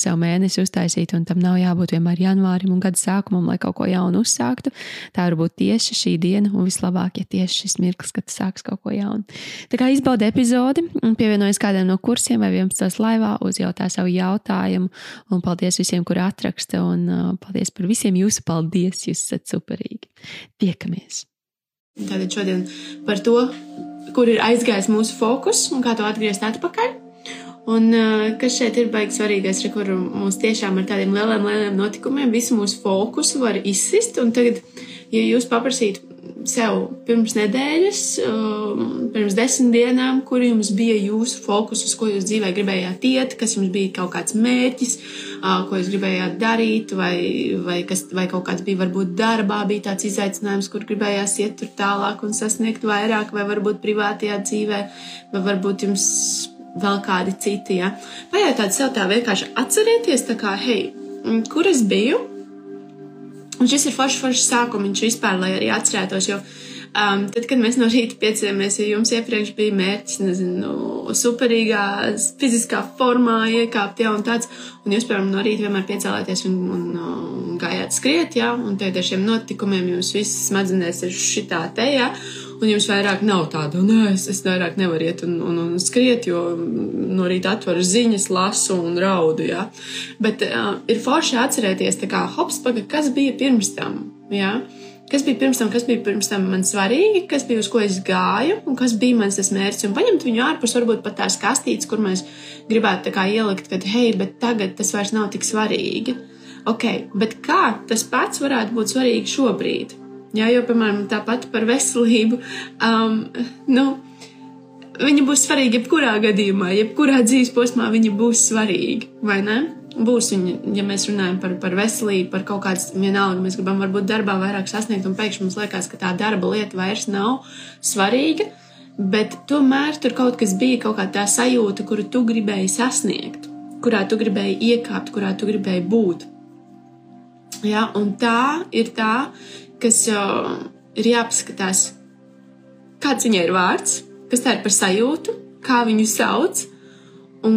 sev mēnesi uztaisīt, un tam nav jābūt vienmēr janvārim un gada sākumam, lai kaut ko jaunu uzsāktu. Tā var būt tieši šī diena, un vislabāk, ja tieši šis mirklis, kad sāks kaut ko jaunu. Tā kā izbaudi epizodi, pievienojas kādam no kursiem vai 11. laivā, uzjautā savu jautājumu, un paldies visiem, kuri atraksta, un uh, paldies par visiem jūsu paldies, jūs esat superīgi. Tiekamies! Tātad šodien par to, kur ir aizgājis mūsu fokus un kā to atgriezt atpakaļ. Un kas šeit ir baigi svarīgais, re, kur mums tiešām ar tādiem lieliem, lieliem notikumiem visu mūsu fokusu var izsist. Un tagad, ja jūs paprasītu sev pirms nedēļas, pirms desmit dienām, kur jums bija jūsu fokus, uz ko jūs dzīvē gribējāt iet, kas jums bija kaut kāds mērķis, ko jūs gribējāt darīt, vai, vai, kas, vai kaut kāds bija varbūt darbā, bija tāds izaicinājums, kur gribējās iet tur tālāk un sasniegt vairāk, vai varbūt privātajā dzīvē, vai varbūt jums vēl kādi citi. Ja? Pajautāt sev tā vienkārši atcerieties, tā kā, hei, kur es biju? Un šis ir foršs, foršs sākums vispār, lai arī atcerētos, jo um, tad, kad mēs no rīta piecēlamies, ja jums iepriekš bija mērķis, nezinu, superīgā fiziskā formā iekāpt, ja, un tāds, un jūs, piemēram, no rīta vienmēr piecēlāties un, un, un gājāt skriet, ja, un tagad ar šiem notikumiem jums viss smadzenēs ir šitā te, ja, un jums vairāk nav tāda, nē, es, es vairāk nevaru iet un, un, un skriet, jo no rīta atveru ziņas, lasu un raudu. Ja? Bet uh, ir forši atcerēties, kā hops, paga, kas bija pirms tam. Ja? Kas bija pirms tam, kas bija pirms tam man svarīgi, kas bija uz ko es gāju, un kas bija mans mērķis. Un paņemt viņu ārpus, varbūt pat tās kastītes, kur mēs gribētu ielikt, ka, hei, bet tagad tas vairs nav tik svarīgi. Ok, bet kā tas pats varētu būt svarīgi šobrīd? Jā, jo, piemēram, tāpat par veselību. Um, nu, viņa būs svarīga jebkurā gadījumā, jebkurā dzīves posmā viņa būs svarīga, vai ne? Būs viņa, ja mēs runājam par, par veselību, par kaut kādu vienalga, mēs gribam varbūt darbā vairāk sasniegt, un pēkšņi mums liekas, ka tā darba lieta vairs nav svarīga, bet tomēr tur kaut kas bija, kaut kā tā sajūta, kuru tu gribēji sasniegt, kurā tu gribēji iekāpt, kurā tu gribēji būt. Ja, un tā ir tā, kas uh, ir jāpaskatās, kāds viņai ir vārds, kas tā ir par sajūtu, kā viņu sauc, un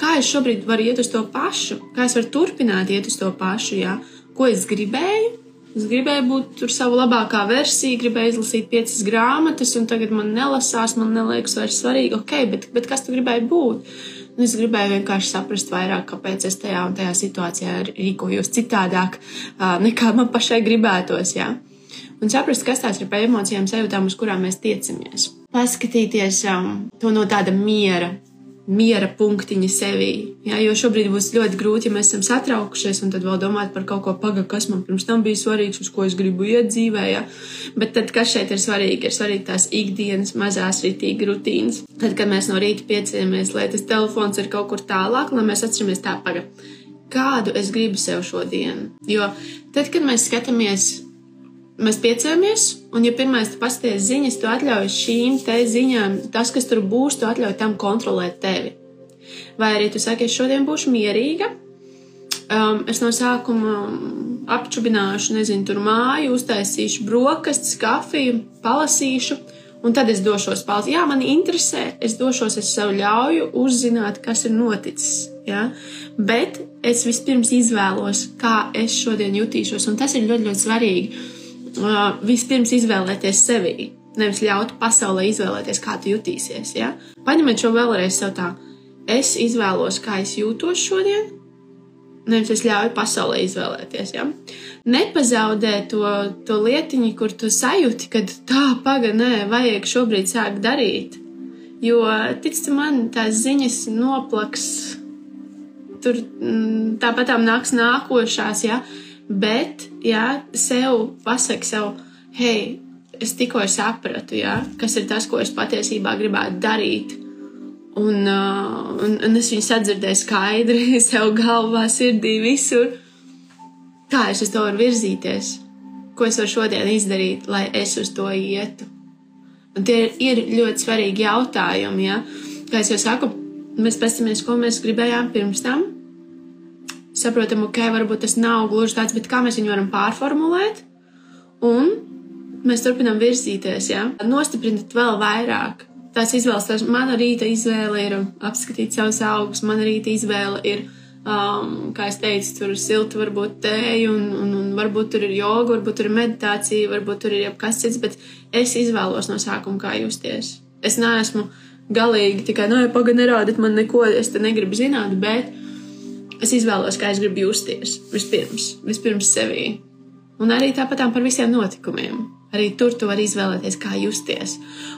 kā es šobrīd varu iet uz to pašu, kā es varu turpināt iet uz to pašu, jā, ko es gribēju. Es gribēju būt tur savu labākā versiju, gribēju izlasīt piecas grāmatas, un tagad man nelasās, man neliekas vairs svarīgi, ok, bet, bet kas tu gribēji būt? Es gribēju vienkārši saprast vairāk, kāpēc es tajā un tajā situācijā rīkojos citādāk, nekā man pašai gribētos. Jā. Un saprast, kas tās ir par emocijām, sajūtām, uz kurām mēs tiecamies. Paskatīties um, to no tāda miera, miera punktiņa sevī. Ja, jo šobrīd būs ļoti grūti, ja mēs esam satraukušies un tad vēl domāt par kaut ko pagaidi, kas man pirms tam bija svarīgs, uz ko es gribu iet dzīvē. Ja. Bet tad, kas šeit ir svarīgi, ir svarīgi tās ikdienas mazās rītīgi rutīnas. Tad, kad mēs no rīta piecēlamies, lai tas telefons ir kaut kur tālāk, lai mēs atceramies tā pagaidi. Kādu es gribu sev šodien? Jo tad, kad mēs skatāmies mēs piecēlamies, un, ja pirmais tu pasties ziņas, tu atļauj šīm te ziņām, tas, kas tur būs, tu atļauj tam kontrolēt tevi. Vai arī tu saki, es šodien būšu mierīga, um, es no sākuma apčubināšu, nezinu, tur māju, uztaisīšu brokastis, kafiju, palasīšu, un tad es došos palīdzēt. Jā, man interesē, es došos, es sev ļauju uzzināt, kas ir noticis. Ja? Bet es vispirms izvēlos, kā es šodien jutīšos, un tas ir ļoti, ļoti svarīgi vispirms izvēlēties sevi, nevis ļaut pasaulē izvēlēties, kā tu jutīsies. Ja? Paņemiet šo vēlreiz sev tā. es izvēlos, kā es jūtos šodien. Nevis es ļauju pasaulē izvēlēties. Ja? Nepazaudē to, to lietiņu, kur tu sajūti, ka tā, pagaidi, nē, vajag šobrīd sākt darīt. Jo, tic man, tās ziņas noplaks, tur mm, tāpat nāks nākošās, ja? Bet, ja sev pasaki sev, hei, es tikko sapratu, ja, kas ir tas, ko es patiesībā gribētu darīt. Un, uh, un, un es viņu sadzirdēju skaidri, sev galvā, sirdī, visur. Kā es uz to varu virzīties? Ko es varu šodien izdarīt, lai es uz to ietu? Un tie ir ļoti svarīgi jautājumi, ja? Kā jau saku, mēs paskatāmies, ko mēs gribējām pirms tam, saprotam, ok, varbūt tas nav gluži tāds, bet kā mēs viņu varam pārformulēt. Un mēs turpinām virzīties, ja? nostiprināt vēl vairāk. Tās izvēles, tās mana rīta izvēle ir apskatīt savus augus, mana rīta izvēle ir, um, kā es teicu, tur ir silta, varbūt tēja, un, un, un varbūt tur ir joga, varbūt tur ir meditācija, varbūt tur ir jebkas cits, bet es izvēlos no sākuma, kā justies. Es neesmu galīgi tikai, nu, ja pagaidi nerādiet man neko, es te negribu zināt, bet es izvēlos, kā es gribu justies vispirms, vispirms sevī. Un arī tāpatām par visiem notikumiem. Arī tur tu vari izvēlēties, kā justies.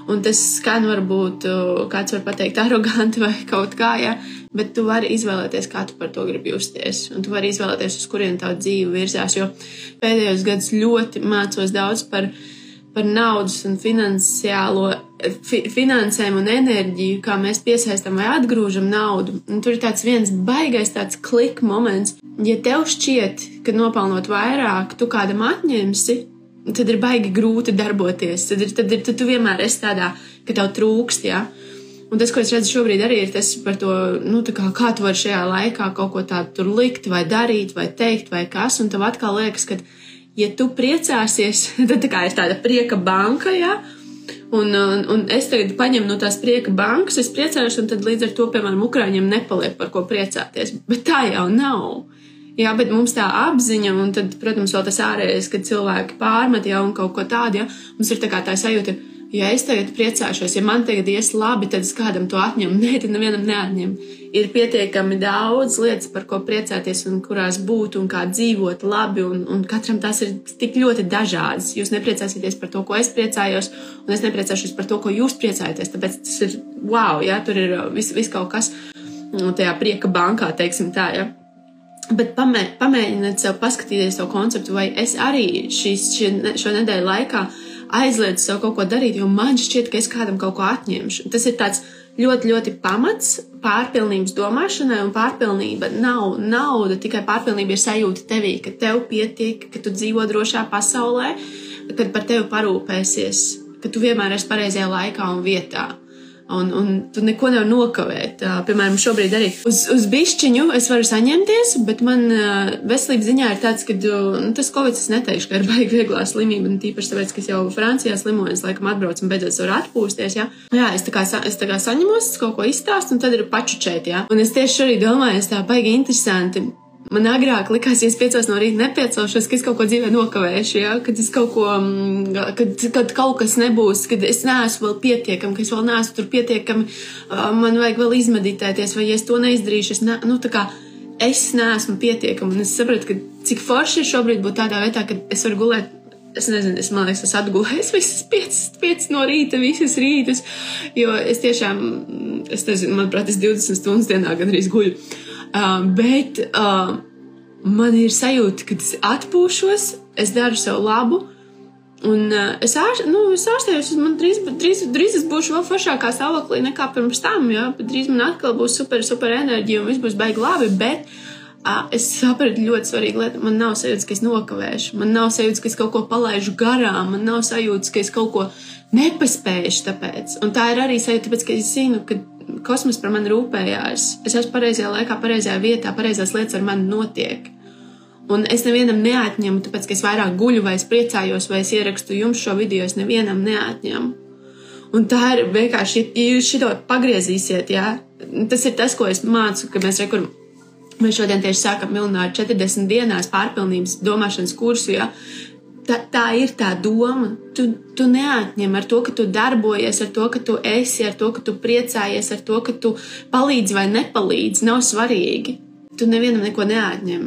Un tas skan varbūt, kāds var pateikt, aroganti vai kaut kā, ja, bet tu vari izvēlēties, kā tu par to gribi justies. Un tu vari izvēlēties, uz kurien tā dzīve virzās. Jo pēdējos gados ļoti mācos daudz par viņa par naudas un finansiālo, fi, finansēm un enerģiju, kā mēs piesaistam vai atgrūžam naudu. Un tur ir tāds viens baigais tāds klik moments. Ja tev šķiet, ka nopelnot vairāk, tu kādam atņemsi, tad ir baigi grūti darboties. Tad, ir, tad, ir, tad tu vienmēr esi tādā, ka tev trūkst. Ja? Un tas, ko es redzu šobrīd, arī ir tas par to, nu, kā, kā tu vari šajā laikā kaut ko tādu likt, vai darīt, vai teikt, vai kas. Un tev atkal liekas, ka ja tu priecāsies, tad tā ir tāda prieka banka, ja? Un, un, un es tagad paņemu no tās prieka bankas, es priecājos, un tad līdz ar to, piemēram, Ukrāņiem nepaliek par ko priecāties. Bet tā jau nav. Jā, bet mums tā apziņa, un tad, protams, vēl tas ārējais, kad cilvēki pārmet jau un kaut ko tādu, ja mums ir tā kā tā sajūta, ja es tagad priecāšos, ja man tagad ies labi, tad es kādam to atņemu. Nē, tad nevienam neatņem. Ir pietiekami daudz lietas, par ko priecāties un kurās būt un kā dzīvot labi, un, un katram tās ir tik ļoti dažādas. Jūs nepriecāsieties par to, ko es priecājos, un es nepriecāšos par to, ko jūs priecājaties. Tāpēc tas ir wow, jā, tur ir viss vis kaut kas nu, tajā prieka bankā, teiksim tā. Jā. Bet pamē, pamēģiniet sev paskatīties to konceptu, vai es arī šīs, šī, šo nedēļu laikā aizliedzu sev kaut ko darīt, jo man šķiet, ka es kādam kaut ko atņemšu. Tas ir tāds ļoti, ļoti pamats pārpilnības domāšanai, un pārpilnība nav nauda, tikai pārpilnība ir sajūta tevī, ka tev pietiek, ka tu dzīvo drošā pasaulē, kad par tevi parūpēsies, ka tu vienmēr esi pareizajā laikā un vietā un, un tu neko nevari nokavēt. Piemēram, šobrīd arī uz, uz bišķiņu es varu saņemties, bet man veselības ziņā ir tāds, ka nu, tas covid es neteikšu, ka ir baigi vieglā slimība, un tīpaši tāpēc, ka es jau Francijā slimoju, es laikam atbraucu un beidzot varu atpūsties. Ja? Jā, es tā kā, es tā kā saņemos, kaut ko izstāstu, un tad ir pačučēt. Ja? Un es tieši šorīt domāju, es tā baigi interesanti Man agrāk likās, ja es piecos no rīta nepiecelšos, ka es kaut ko dzīvē nokavēšu, ja? kad, ko, mm, kad, kad kaut kas nebūs, kad es neesmu vēl pietiekami, ka es vēl neesmu tur pietiekami, man vajag vēl izmeditēties, vai ja es to neizdarīšu, es, ne, nu, kā, es neesmu pietiekami. Un es sapratu, ka cik forši ir šobrīd būt tādā vietā, ka es varu gulēt. Es nezinu, es liekas, es atgulēju visas piecas, piecas no rīta, visas rītas, jo es tiešām, es nezinu, manuprāt, es 20 stundas dienā gandrīz guļu. Uh, bet uh, man ir sajūta, ka es atpūšos, es daru sev labu. Un uh, es, ārš, nu, es ārstējos, man drīz, drīz, drīz es būšu vēl foršākā stāvoklī nekā pirms tam. Ja? Drīz man atkal būs super, super enerģija un viss būs baigi labi. Bet uh, es sapratu ļoti svarīgu lietu. Man nav sajūta, ka es nokavēšu, man nav sajūta, ka es kaut ko palaidu garām, man nav sajūta, ka es kaut ko nepaspējuši. Tāpēc. Un tā ir arī sajūta, tāpēc, ka es zinu, ka kosmos par mani rūpējās. Es esmu pareizajā laikā, pareizajā vietā, pareizās lietas ar mani notiek. Un es nevienam neatņemu, tāpēc, ka es vairāk guļu, vai es priecājos, vai es ierakstu jums šo video, es nevienam neatņemu. Un tā ir vienkārši, ja jūs šito pagriezīsiet, jā, tas ir tas, ko es mācu, ka mēs rekuram. Mēs šodien tieši sākam milināru 40 dienās pārpilnības domāšanas kursu, ja, tā, tā ir tā doma. Tu, tu neatņem ar to, ka tu darbojies, ar to, ka tu esi, ar to, ka tu priecājies, ar to, ka tu palīdzi vai nepalīdzi. Nav svarīgi. Tu nevienam neko neatņem.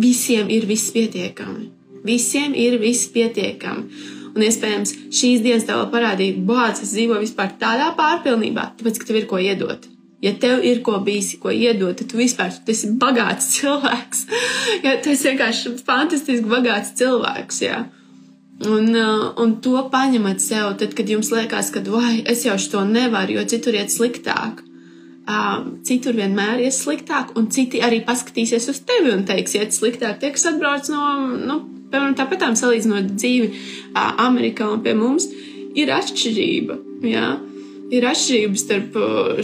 Visiem ir viss pietiekami. Visiem ir viss pietiekami. Un iespējams, šīs dienas tev parādīja, bācis, es dzīvoju vispār tādā pārpilnībā, tāpēc, ka tev ir ko iedot. Ja tev ir ko bijis, ko iedot, tad tu vispār tu esi bagāts cilvēks. ja, tu esi vienkārši fantastiski bagāts cilvēks. Jā. Un, uh, un to paņemat sev, tad, kad jums liekas, ka, es jau to nevaru, jo citur iet sliktāk. Uh, citur vienmēr ies sliktāk, un citi arī paskatīsies uz tevi un teiks, iet sliktāk. Tie, kas atbrauc no, nu, piemēram, tāpatām salīdzinot dzīvi uh, Amerikā un pie mums, ir atšķirība. Jā. Ir atšķirības starp,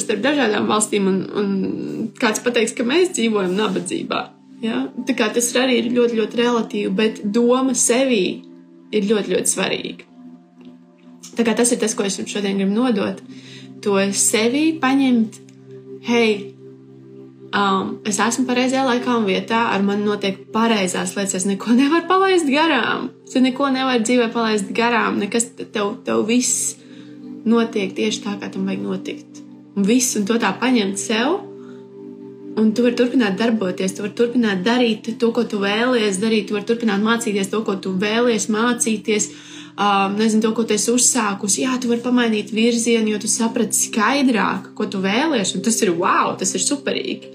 starp dažādām valstīm, un, un kāds pateiks, ka mēs dzīvojam nabadzībā. Ja? Tā kā tas arī ir ļoti, ļoti relatīvi, bet doma sevī ir ļoti, ļoti svarīga. Tā kā tas ir tas, ko es jums šodien gribu nodot. To sevī paņemt, hei, um, es esmu pareizajā laikā un vietā, ar mani notiek pareizās lietas. Es neko nevaru palaist garām. Es neko nevaru dzīvē palaist garām. Nekas tev, tev viss notiek tieši tā, kā tam vajag notikt. Un viss, un to tā paņemt sev. Un tu vari turpināt darboties, tu vari turpināt darīt to, ko tu vēlies darīt, tu vari turpināt mācīties to, ko tu vēlies mācīties. Um, nezinu, to, ko tu esi uzsākusi. Jā, tu vari pamainīt virzienu, jo tu saprati skaidrāk, ko tu vēlies. Un tas ir wow, tas ir superīgi.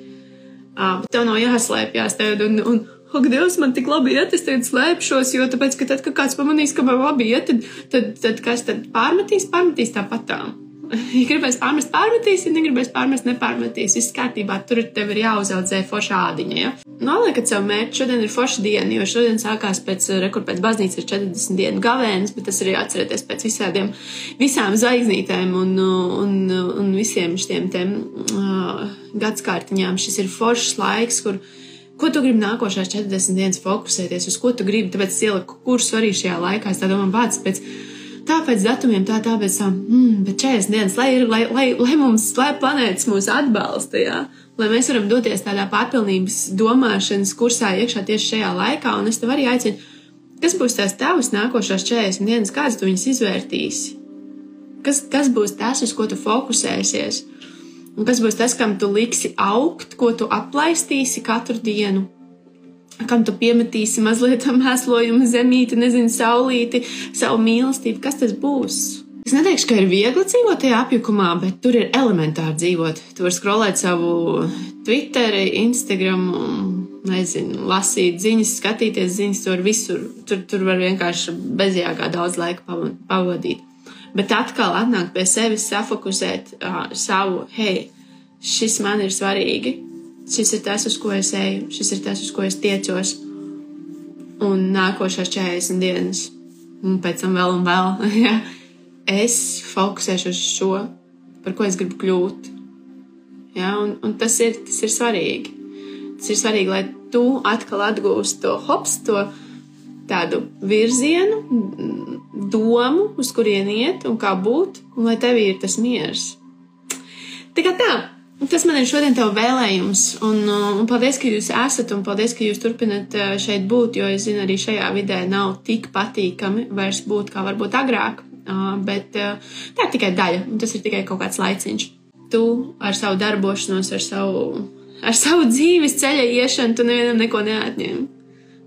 Uh, tev nav jāslēpjas, tev, un, un, Ak, Dievs, man tik labi iet, es tagad slēpšos, jo tāpēc, ka tad, kad kāds pamanīs, ka man labi iet, tad, tad, tad kas tad pārmetīs, pārmetīs tāpatām. Ja gribēs pārmest, pārmetīs, ja negribēs pārmest, nepārmetīs. Viss kārtībā, tur tev ir jāuzaudzē forša ādiņa. Ja? Noliekat sev mērķi, šodien ir forša diena, jo šodien sākās pēc, rekur pēc baznīcas ir 40 dienu gavēnis, bet tas arī atcerieties pēc visādiem, visām zvaigznītēm un, un, un visiem šiem tiem uh, gadskārtiņām. Šis ir foršs laiks, kur ko tu gribi nākošās 40 dienas fokusēties, uz ko tu gribi. Tāpēc es ieliku kursu arī šajā laikā. Es domāju, bācis pēc. Tā pēc datumiem, tā tāpēc, mm, bet 40 dienas, lai, ir, lai, lai, lai mums, lai planētas mūs atbalsta, jā, lai mēs varam doties tādā pārpilnības domāšanas kursā iekšā tieši šajā laikā. Un es tev arī aicinu, kas būs tās tavas nākošās 40 dienas, kādas tu viņas izvērtīsi? Kas, kas būs tas, uz ko tu fokusēsies? Un kas būs tas, kam tu liksi augt, ko tu aplaistīsi katru dienu? Kam tu piemetīsi mazliet mēslojumu, zemīti, nezinu, saulīti, savu mīlestību? Kas tas būs? Es neteikšu, ka ir viegli dzīvot tajā apjukumā, bet tur ir elementāri dzīvot. Tu vari skrolēt savu Twitter, Instagram, nezinu, lasīt ziņas, skatīties ziņas, tur visur. Tur, tur var vienkārši bezjāgā daudz laika pavadīt bet atkal atnākt pie sevis, safokusēt uh, savu, hei, šis man ir svarīgi, šis ir tas, uz ko es eju, šis ir tas, uz ko es tiecos. Un nākošās 40 dienas, un pēc tam vēl un vēl, ja, es fokusēšu uz šo, par ko es gribu kļūt. Ja, un, un tas, ir, tas ir svarīgi. Tas ir svarīgi, lai tu atkal atgūsi to hops, to tādu virzienu, domu, uz kurien iet un kā būt, un lai tev ir tas miers. Kā tā, tas man ir šodien tev vēlējums, un, un paldies, ka jūs esat, un paldies, ka jūs turpinat eh, šeit būt, jo es zinu, arī šajā vidē nav tik patīkami vairs būt, kā varbūt agrāk, bet tā ir tikai daļa, un tas ir tikai kaut kāds laiciņš. Tu ar savu darbošanos, ar savu, ar savu dzīves ceļa iešanu, tu nevienam neko neatņem.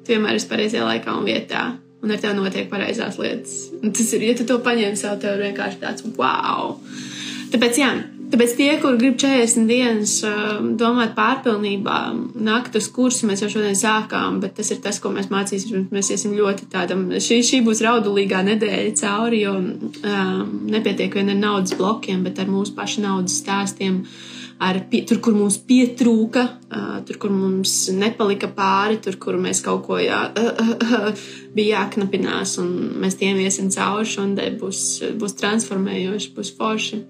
Tu vienmēr esi pareizajā laikā un vietā un ar tevi notiek pareizās lietas. Un tas ir, ja tu to paņem sev, tev ir vienkārši tāds wow. Tāpēc, jā, tāpēc tie, kur grib 40 dienas um, domāt pārpilnībā, nākt uz kursu, mēs jau šodien sākām, bet tas ir tas, ko mēs mācīsimies. Mēs iesim ļoti tādam, šī, šī būs raudulīgā nedēļa cauri, jo um, nepietiek vien ar naudas blokiem, bet ar mūsu pašu naudas stāstiem. Uh, ar, tur, kur mums pietrūka, tur, kur mums nepalika pāri, tur, kur mēs kaut ko jā, bija jāknapinās, un mēs tiem iesim cauri, un būs, būs transformējoši, būs forši.